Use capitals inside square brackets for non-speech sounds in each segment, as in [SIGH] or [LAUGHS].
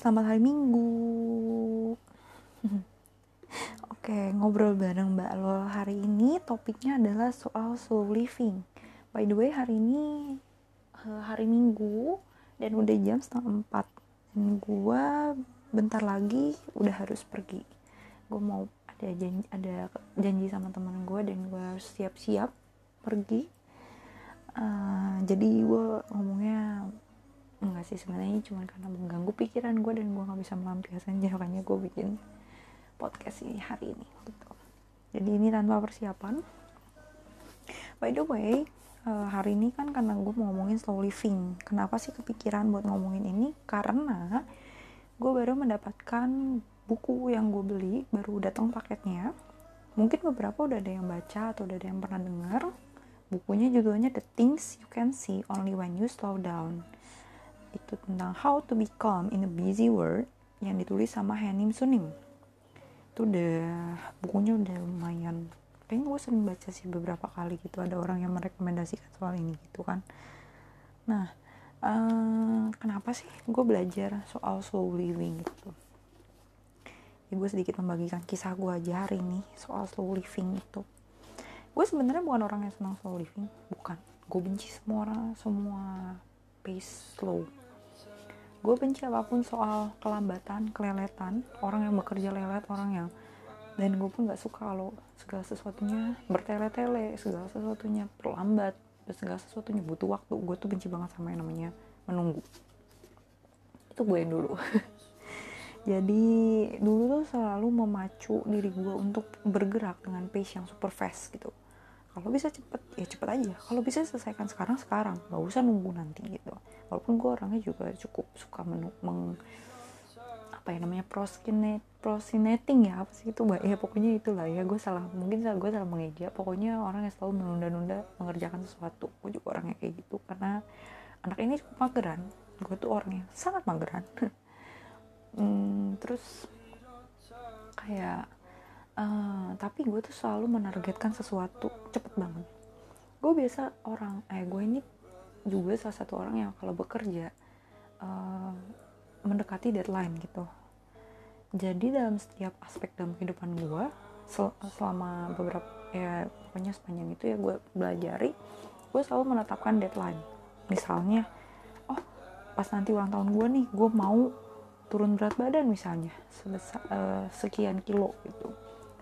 selamat hari Minggu. [LAUGHS] Oke, ngobrol bareng Mbak Lo hari ini topiknya adalah soal slow living. By the way, hari ini eh, hari Minggu dan udah jam setengah empat. Dan gue bentar lagi udah harus pergi. Gue mau ada janji, ada janji sama teman gue dan gue harus siap-siap pergi. Eh, jadi gue ngomongnya enggak sih sebenarnya cuma karena mengganggu pikiran gue dan gue nggak bisa melampiaskan makanya gue bikin podcast ini hari ini gitu. Jadi ini tanpa persiapan. By the way uh, hari ini kan karena gue mau ngomongin slow living. Kenapa sih kepikiran buat ngomongin ini? Karena gue baru mendapatkan buku yang gue beli baru datang paketnya. Mungkin beberapa udah ada yang baca atau udah ada yang pernah dengar. Bukunya judulnya The Things You Can See Only When You Slow Down itu tentang how to be calm in a busy world yang ditulis sama Hanim Sunim itu udah bukunya udah lumayan kayaknya gue sering baca sih beberapa kali gitu. Ada orang yang merekomendasikan soal ini gitu kan. Nah uh, kenapa sih gue belajar soal slow living gitu? Ya gue sedikit membagikan kisah gue aja hari ini soal slow living itu. Gue sebenarnya bukan orang yang senang slow living. Bukan. Gue benci semua orang semua pace slow gue benci apa pun soal kelambatan keleletan orang yang bekerja lelet orang yang dan gue pun gak suka kalau segala sesuatunya bertele-tele segala sesuatunya terlambat segala sesuatunya butuh waktu. Gue tuh benci banget sama yang namanya menunggu. Itu gue yang dulu. [LAUGHS] Jadi dulu tuh selalu memacu diri gue untuk bergerak dengan pace yang super fast gitu kalau bisa cepet ya cepet aja. Kalau bisa selesaikan sekarang sekarang. Nggak usah nunggu nanti gitu. Walaupun gue orangnya juga cukup suka menu, meng apa ya namanya proskinate prosinating ya apa sih itu mbak? Ya pokoknya itulah ya. Gue salah mungkin salah gue salah mengeja. Pokoknya orang yang selalu menunda-nunda mengerjakan sesuatu. Gue juga orangnya kayak gitu karena anak ini cukup mageran. Gue tuh orangnya sangat mageran. [LAUGHS] Hmm, terus kayak uh, tapi gue tuh selalu menargetkan sesuatu cepet banget. Gue biasa orang eh gue ini juga salah satu orang yang kalau bekerja uh, mendekati deadline gitu. Jadi dalam setiap aspek dalam kehidupan gue sel selama beberapa ya pokoknya sepanjang itu ya gue belajari gue selalu menetapkan deadline. Misalnya oh pas nanti ulang tahun gue nih gue mau turun berat badan misalnya sebesar uh, sekian kilo gitu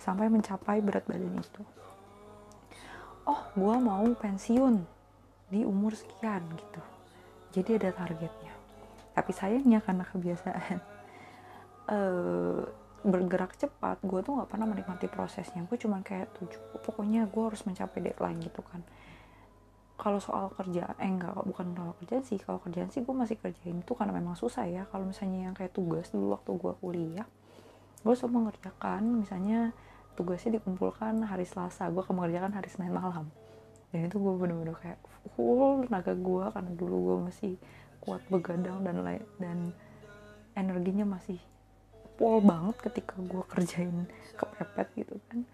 sampai mencapai berat badan itu. Oh gue mau pensiun di umur sekian gitu. Jadi ada targetnya. Tapi sayangnya karena kebiasaan uh, [LAUGHS] bergerak cepat gue tuh nggak pernah menikmati prosesnya. Gue cuma kayak tujuh pokoknya gue harus mencapai deadline gitu kan. Kalau soal kerja eh enggak bukan soal kerjaan sih kalau kerjaan sih gue masih kerjain itu karena memang susah ya. Kalau misalnya yang kayak tugas dulu waktu gue kuliah gue selalu mengerjakan. Misalnya tugasnya dikumpulkan hari Selasa. Gue akan mengerjakan hari Senin malam. Dan itu gue bener-bener kayak full tenaga gue karena dulu gue masih kuat begadang dan lain dan energinya masih pol banget ketika gue kerjain kepepet gitu kan.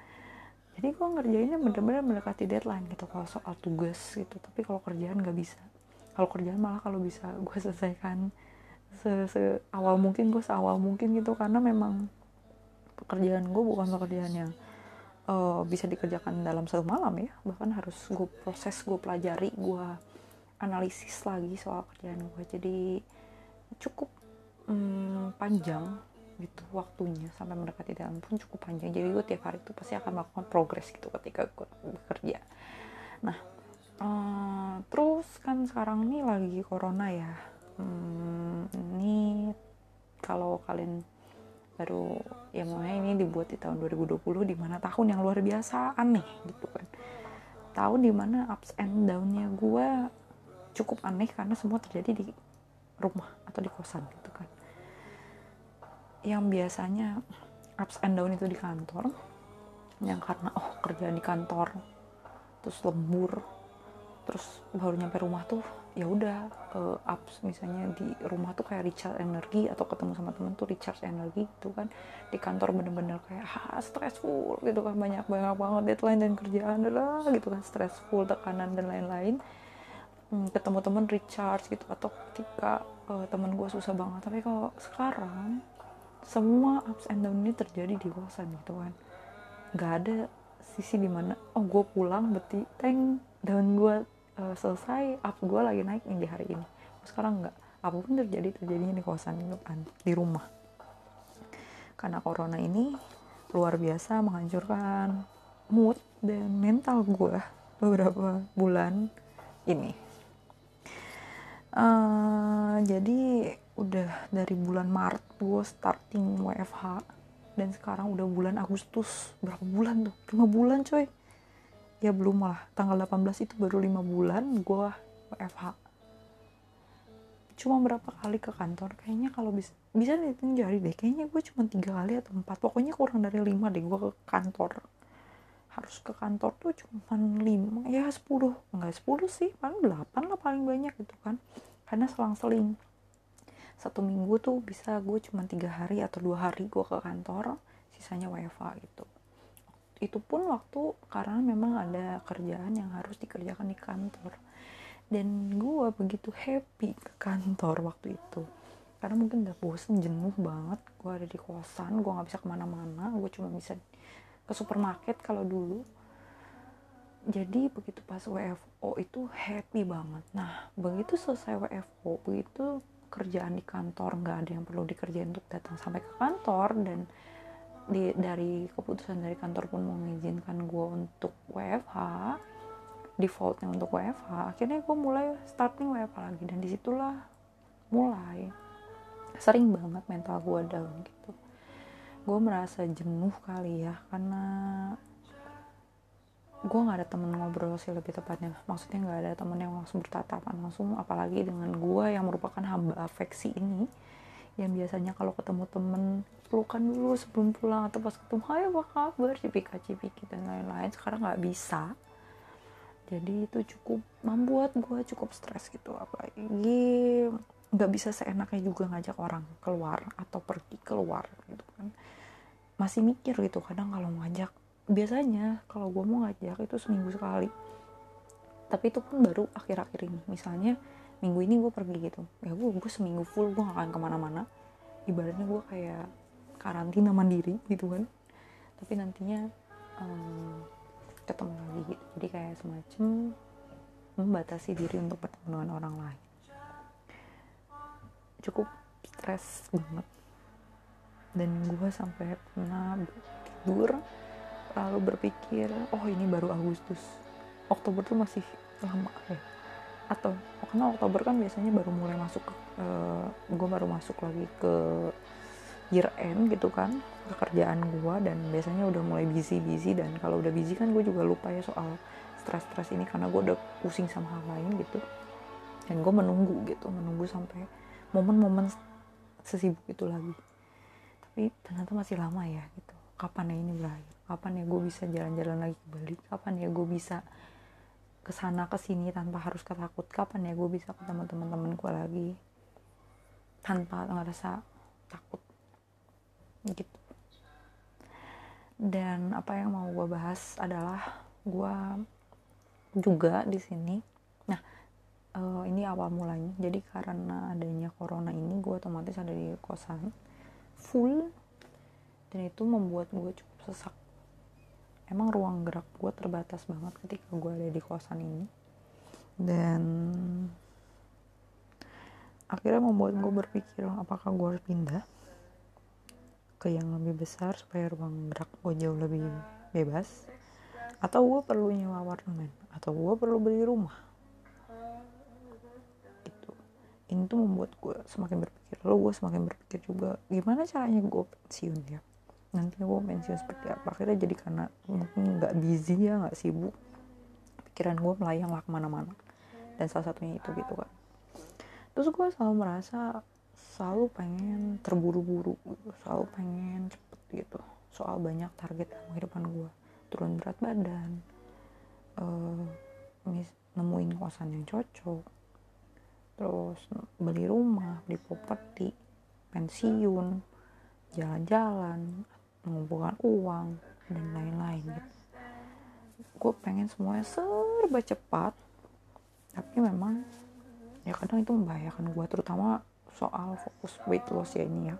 Jadi gue ngerjainnya bener-bener mendekati deadline gitu kalau soal tugas gitu. Tapi kalau kerjaan nggak bisa. Kalau kerjaan malah kalau bisa gue selesaikan se, se awal mungkin gue seawal mungkin gitu. Karena memang pekerjaan gue bukan pekerjaan yang uh, bisa dikerjakan dalam satu malam ya. Bahkan harus gue proses gue pelajari gue analisis lagi soal kerjaan gue jadi cukup um, panjang gitu waktunya. Sampai mendekati dalam pun cukup panjang. Jadi gue tiap hari itu pasti akan melakukan progres gitu ketika gue bekerja. Nah uh, terus kan sekarang ini lagi corona ya. Hmm, ini kalau kalian baru ya mulai ini dibuat di tahun 2020 di mana tahun yang luar biasa aneh gitu kan. Tahun di mana ups and downnya gue cukup aneh karena semua terjadi di rumah atau di kosan gitu kan. Yang biasanya ups and down itu di kantor yang karena oh kerjaan di kantor terus lembur terus baru nyampe rumah tuh ya udah uh, ups misalnya di rumah tuh kayak recharge energi atau ketemu sama temen tuh recharge energi gitu kan. Di kantor bener-bener kayak ha stressful gitu kan. Banyak banyak banget deadline dan kerjaan lah gitu kan. Stressful tekanan dan lain-lain. Hmm, ketemu temen recharge gitu atau ketika uh, temen gue susah banget. Tapi kalau sekarang semua ups and down ini terjadi di kosan gitu kan. Nggak ada sisi di mana oh gue pulang berarti tank dan gue uh, selesai up gue lagi naik nih di hari ini. Sekarang nggak. Apa pun terjadi terjadinya di kosan gitu kan. Di rumah. Karena corona ini luar biasa menghancurkan mood dan mental gue beberapa bulan ini. Uh, jadi udah dari bulan Maret gue starting WFH dan sekarang udah bulan Agustus. Berapa bulan tuh? Lima bulan coy ya belum lah. Tanggal 18 itu baru lima bulan gue WFH cuma berapa kali ke kantor kayaknya kalau bisa bisa dihitung jari deh. Kayaknya gue cuma tiga kali atau empat. Pokoknya kurang dari lima deh gue ke kantor. Harus ke kantor tuh cuma lima ya sepuluh. Enggak sepuluh sih paling delapan lah paling banyak gitu kan. Karena selang-seling. Satu minggu tuh bisa gue cuma tiga hari atau dua hari gue ke kantor sisanya WFA gitu itu pun waktu karena memang ada kerjaan yang harus dikerjakan di kantor. Dan gue begitu happy ke kantor waktu itu. Karena mungkin udah bosen jenuh banget. Gue ada di kosan gue nggak bisa ke mana-mana. Gue cuma bisa ke supermarket kalau dulu. Jadi begitu pas WFO itu happy banget. Nah begitu selesai WFO begitu kerjaan di kantor nggak ada yang perlu dikerjain untuk datang sampai ke kantor dan di, dari keputusan dari kantor pun mengizinkan gue untuk WFH defaultnya untuk WFH akhirnya gue mulai starting WFH lagi. Dan di situlah mulai sering banget mental gue down gitu. Gue merasa jenuh kali ya karena gue nggak ada temen ngobrol sih lebih tepatnya. Maksudnya nggak ada temen yang langsung bertatapan langsung apalagi dengan gue yang merupakan hamba afeksi ini yang biasanya kalau ketemu temen pelukan dulu sebelum pulang atau pas ketemu hai apa kabar? Cipika cipiki dan lain-lain. Sekarang nggak bisa. Jadi itu cukup membuat gue cukup stres gitu. Apalagi nggak bisa seenaknya juga ngajak orang keluar atau pergi keluar gitu kan. Masih mikir gitu kadang kalau ngajak biasanya kalau gue mau ngajak itu seminggu sekali. Tapi itu pun baru akhir-akhir ini. Misalnya minggu ini gue pergi gitu. Ya gue gue seminggu full gue gak akan ke mana-mana. Ibaratnya gue kayak karantina mandiri gitu kan. Tapi nantinya um, ketemu lagi gitu. Jadi kayak semacam membatasi diri untuk bertemu orang lain. Cukup stres banget. Dan gue sampai pernah tidur lalu berpikir oh ini baru Agustus. Oktober tuh masih lama ya atau karena Oktober kan biasanya baru mulai masuk uh, eh, gue baru masuk lagi ke year end gitu kan pekerjaan gue dan biasanya udah mulai busy busy dan kalau udah busy kan gue juga lupa ya soal stres-stres ini karena gue udah pusing sama hal lain gitu. Dan gue menunggu gitu menunggu sampai momen-momen sesibuk itu lagi. Tapi ternyata masih lama ya gitu. Kapan ya ini berakhir? Kapan ya gue bisa jalan-jalan lagi ke Bali? Kapan ya gue bisa ke sana ke sini tanpa harus ketakut kapan ya gue bisa ketemu teman-teman gue lagi? Tanpa ngerasa takut. Gitu. Dan apa yang mau gue bahas adalah gue juga di sini. Uh, ini awal mulanya. Jadi karena adanya corona ini gue otomatis ada di kosan full. Dan itu membuat gue cukup sesak emang ruang gerak gue terbatas banget ketika gue ada di kosan ini. Dan akhirnya membuat gue berpikir apakah gue harus pindah ke yang lebih besar supaya ruang gerak gue jauh lebih bebas? Atau gue perlu nyewa apartemen? Atau gue perlu beli rumah? Ini tuh membuat gue semakin berpikir lo gue semakin berpikir juga gimana caranya gue pensiun ya nanti gue pensiun seperti apa. Akhirnya jadi karena mungkin nggak busy ya nggak sibuk pikiran gue melayang lah ke mana-mana. Dan salah satunya itu gitu kan terus gue selalu merasa selalu pengen terburu-buru gitu selalu pengen cepet gitu. Soal banyak target dalam kehidupan gue turun berat badan uh, nemuin kosan yang cocok terus beli rumah beli properti pensiun jalan-jalan mengumpulkan uang dan lain-lain gitu. Gue pengen semuanya serba cepat tapi memang ya kadang itu membahayakan gue terutama soal fokus weight loss ya ini ya.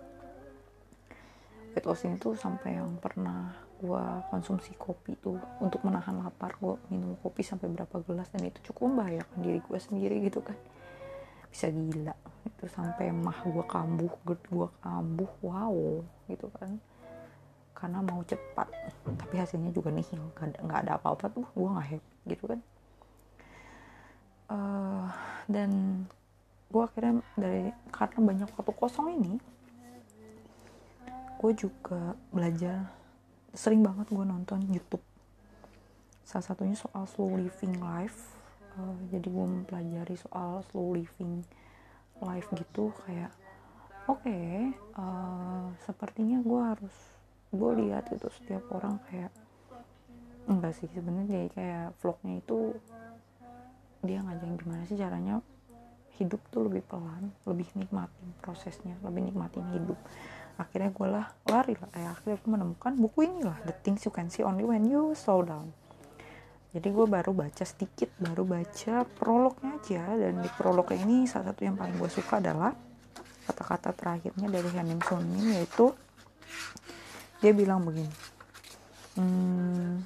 Weight loss ini tuh sampai yang pernah gue konsumsi kopi tuh untuk menahan lapar gue minum kopi sampai berapa gelas dan itu cukup membahayakan diri gue sendiri gitu kan. Bisa gila itu sampai mah gue kambuh gue kambuh wow gitu kan karena mau cepat. Tapi hasilnya juga nihil. Nggak ada, apa-apa tuh gue nggak happy gitu kan. Uh, dan gue akhirnya dari karena banyak waktu kosong ini gue juga belajar sering banget gue nonton YouTube. Salah satunya soal slow living life. Uh, jadi gue mempelajari soal slow living life gitu kayak oke okay, uh, sepertinya gue harus gue lihat itu setiap orang kayak enggak sih sebenarnya kayak vlognya itu dia ngajarin gimana sih caranya hidup tuh lebih pelan lebih nikmatin prosesnya lebih nikmatin hidup. Akhirnya gue lah lari lah eh, akhirnya gue menemukan buku ini lah The Things You Can See Only When You Slow Down. Jadi gue baru baca sedikit baru baca prolognya aja dan di prolognya ini salah satu yang paling gue suka adalah kata-kata terakhirnya dari Hanim Sonin yaitu dia bilang begini hmm,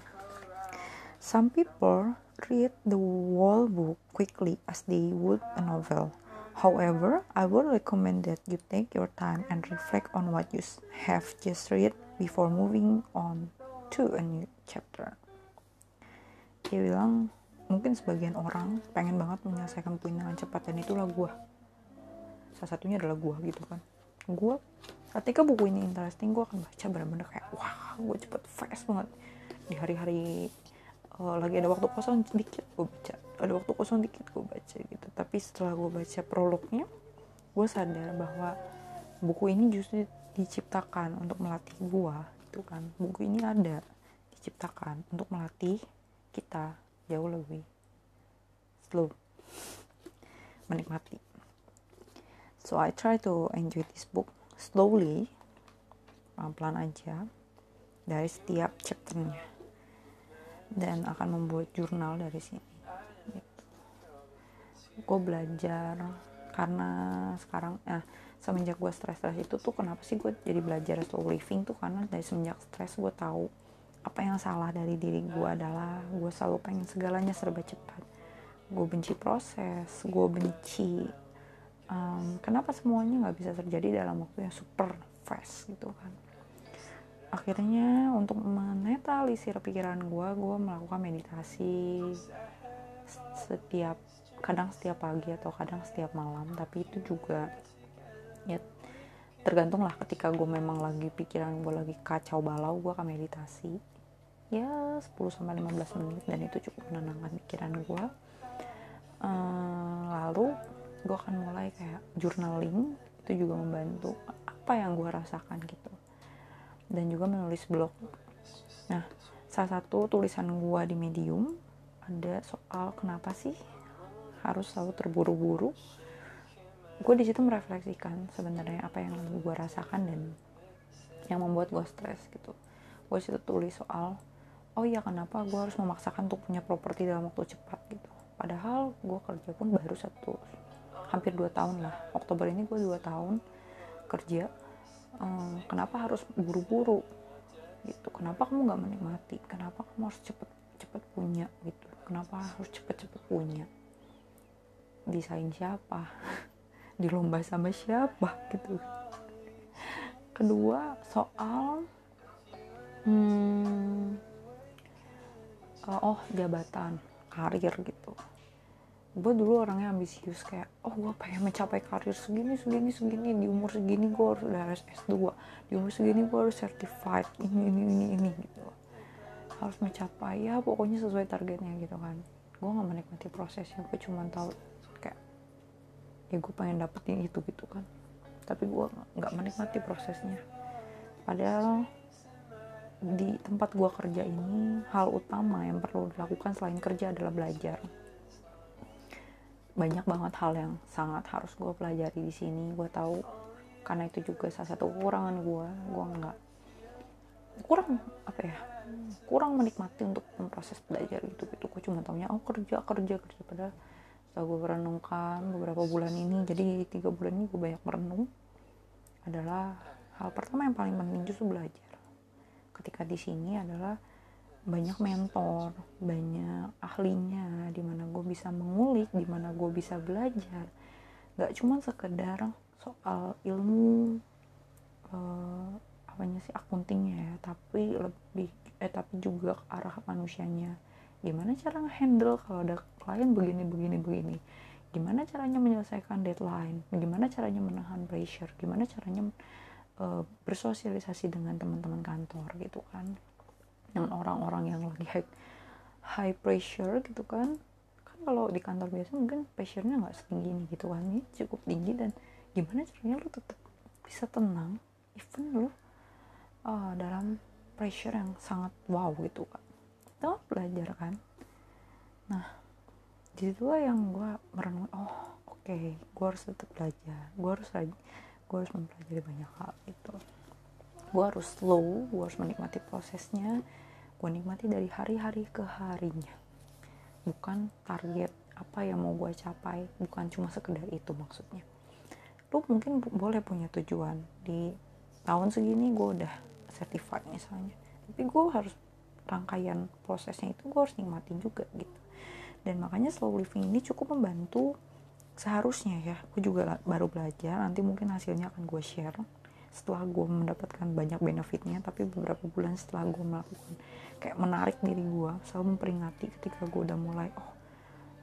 some people read the whole book quickly as they would a novel. However, I would recommend that you take your time and reflect on what you have just read before moving on to a new chapter. Dia bilang mungkin sebagian orang pengen banget menyelesaikan ini dengan cepat dan itulah gue salah satunya adalah gue gitu kan. Gue ketika buku ini interesting gue akan baca bener-bener kayak wah gue cepet fast banget. Di hari-hari uh, lagi ada waktu kosong dikit gue baca. Ada waktu kosong dikit gue baca gitu. Tapi setelah gue baca prolognya gue sadar bahwa buku ini justru diciptakan untuk melatih gue itu kan. Buku ini ada diciptakan untuk melatih kita jauh lebih slow menikmati. So I try to enjoy this book slowly pelan-pelan aja dari setiap chapternya. Dan akan membuat jurnal dari sini. Gitu. gue belajar karena sekarang nah semenjak gue stres-stres itu tuh kenapa sih gue jadi belajar slow living tuh? Karena dari semenjak stres gue tahu apa yang salah dari diri gue adalah gue selalu pengen segalanya serba cepat. Gue benci proses gue benci um, kenapa semuanya nggak bisa terjadi dalam waktu yang super fast gitu kan? Akhirnya untuk menetralisir pikiran gue gue melakukan meditasi setiap kadang setiap pagi atau kadang setiap malam. Tapi itu juga ya tergantung lah ketika gue memang lagi pikiran gue lagi kacau balau gue akan meditasi. Ya 10 sampai 15 menit dan itu cukup menenangkan pikiran gue uh, lalu gue akan mulai kayak journaling itu juga membantu apa yang gue rasakan gitu. Dan juga menulis blog. Nah salah satu tulisan gue di medium ada soal kenapa sih harus selalu terburu-buru. Gue di situ merefleksikan sebenarnya apa yang gue rasakan dan yang membuat gue stres gitu. Gue situ tulis soal oh iya kenapa gue harus memaksakan untuk punya properti dalam waktu cepat? gitu. Padahal gue kerja pun baru satu hampir dua tahun lah. Oktober ini gue dua tahun kerja. Um, kenapa harus buru-buru? Gitu. Kenapa kamu nggak menikmati? Kenapa kamu harus cepet cepet punya? Gitu. Kenapa harus cepet-cepet punya? Desain siapa? [LAUGHS] Di lomba sama siapa? Gitu. Kedua soal hmm, uh, oh jabatan karir gitu gue dulu orangnya ambisius kayak oh gue pengen mencapai karir segini segini segini di umur segini gue harus udah harus S2 di umur segini gue harus certified ini ini ini ini gitu. Harus mencapai ya pokoknya sesuai targetnya gitu kan. Gue gak menikmati prosesnya gue cuma tahu ya gue pengen dapetin itu gitu kan. Tapi gue nggak menikmati prosesnya. Padahal di tempat gue kerja ini hal utama yang perlu dilakukan selain kerja adalah belajar banyak banget hal yang sangat harus gue pelajari di sini. Gue tahu karena itu juga salah satu kekurangan gue gue nggak kurang apa ya kurang menikmati untuk memproses belajar gitu gitu gue cuma taunya oh kerja kerja kerja. Padahal bisa gue renungkan beberapa bulan ini jadi tiga bulan ini gue banyak merenung adalah hal pertama yang paling penting justru belajar. Ketika di sini adalah banyak mentor banyak ahlinya di mana gue bisa mengulik di mana gue bisa belajar. Gak cuma sekedar soal ilmu uh, apanya sih akuntingnya ya tapi lebih eh tapi juga ke arah manusianya. Gimana cara ngehandle kalau ada klien begini begini begini? Gimana caranya menyelesaikan deadline? Gimana caranya menahan pressure? Gimana caranya uh, bersosialisasi dengan teman-teman kantor gitu kan dengan orang-orang yang lagi high, high pressure gitu kan. Kan kalau di kantor biasa mungkin pressure-nya nggak setinggi ini gitu kan. Ini cukup tinggi dan gimana caranya lu tetap bisa tenang even lu uh, dalam pressure yang sangat wow gitu kan. Itu belajar kan. Nah di situlah yang gue merenung oh oke okay, gue harus tetap belajar gue harus gue harus mempelajari banyak hal itu gue harus slow gue harus menikmati prosesnya. Gue nikmati dari hari-hari ke harinya. Bukan target apa yang mau gue capai bukan cuma sekedar itu maksudnya. Lu mungkin boleh punya tujuan. Di tahun segini gue udah certified misalnya. Tapi gue harus rangkaian prosesnya itu gue harus nikmatin juga gitu. Dan makanya slow living ini cukup membantu seharusnya ya. Gue juga baru belajar nanti mungkin hasilnya akan gue share setelah gue mendapatkan banyak benefitnya tapi beberapa bulan setelah gue melakukan kayak menarik diri gue selalu memperingati ketika gue udah mulai oh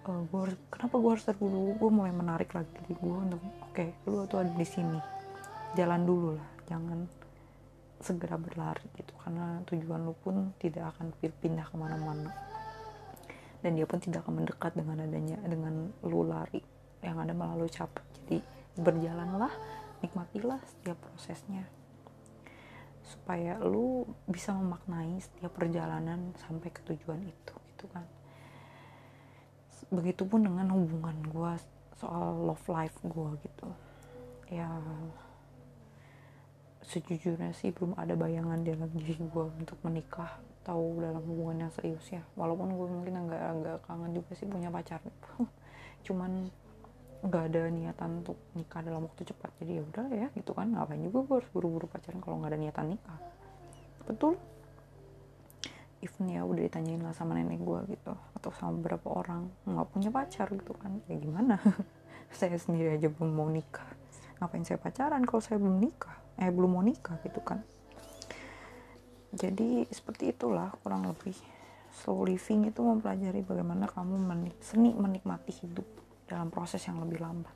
uh, eh, gue harus kenapa gue harus terburu gue mulai menarik lagi diri gue untuk oke okay, lu tuh ada di sini. Jalan dulu lah jangan segera berlari gitu. Karena tujuan lu pun tidak akan pindah ke mana-mana. Dan dia pun tidak akan mendekat dengan adanya dengan lu lari yang ada melalui capek jadi berjalanlah nikmatilah setiap prosesnya. Supaya lu bisa memaknai setiap perjalanan sampai ke tujuan itu gitu kan. Begitupun dengan hubungan gue soal love life gue gitu. Ya sejujurnya sih belum ada bayangan dalam diri gue untuk menikah atau dalam hubungan yang serius ya. Walaupun gue mungkin agak agak kangen juga sih punya pacar. [LAUGHS] Cuman nggak ada niatan untuk nikah dalam waktu cepat. Jadi ya udah ya gitu kan. Ngapain juga gue harus buru-buru pacaran kalau nggak ada niatan nikah. Betul. Even ya udah ditanyain lah sama nenek gue gitu atau sama beberapa orang nggak punya pacar gitu kan. Ya gimana? [LAUGHS] Saya sendiri aja belum mau nikah. Ngapain saya pacaran kalau saya belum nikah? Eh belum mau nikah gitu kan. Jadi seperti itulah kurang lebih. Slow living itu mempelajari bagaimana kamu menik seni menikmati hidup dalam proses yang lebih lambat.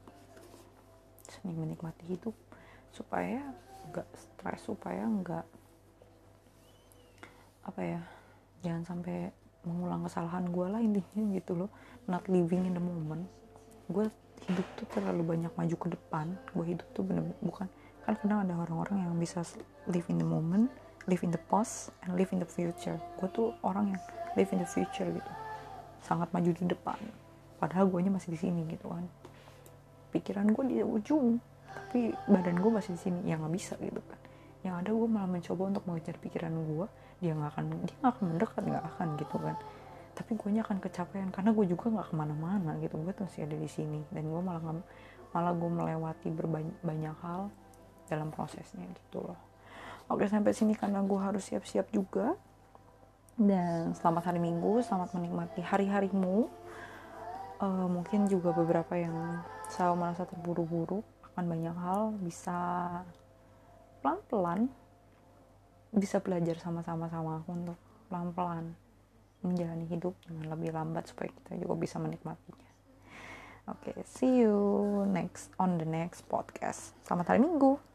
Seni menikmati hidup supaya nggak stres supaya nggak apa ya jangan sampai mengulang kesalahan gue lah intinya [LAUGHS] gitu loh. Not living in the moment. Gue hidup tuh terlalu banyak maju ke depan. Gue hidup tuh bener, -bener bukan kan kadang ada orang-orang yang bisa live in the moment live in the past and live in the future. Gue tuh orang yang live in the future gitu. Sangat maju di depan padahal gue masih di sini gitu kan. Pikiran gue di ujung tapi badan gue masih di sini. Ya nggak bisa gitu kan. Yang ada gue malah mencoba untuk mengejar pikiran gue dia nggak akan dia nggak akan mendekat nggak akan gitu kan. Tapi gue akan kecapean karena gue juga nggak ke mana-mana gitu. Gue masih ada di sini dan gue malah malah gue melewati berbanyak banyak hal dalam prosesnya gitu loh. Oke sampai sini karena gue harus siap-siap juga. Dan selamat hari minggu selamat menikmati hari-harimu uh, mungkin juga beberapa yang selalu merasa terburu-buru akan banyak hal bisa pelan-pelan bisa belajar sama-sama sama aku untuk pelan-pelan menjalani hidup dengan lebih lambat supaya kita juga bisa menikmatinya. Oke, okay, see you next on the next podcast. Selamat hari Minggu.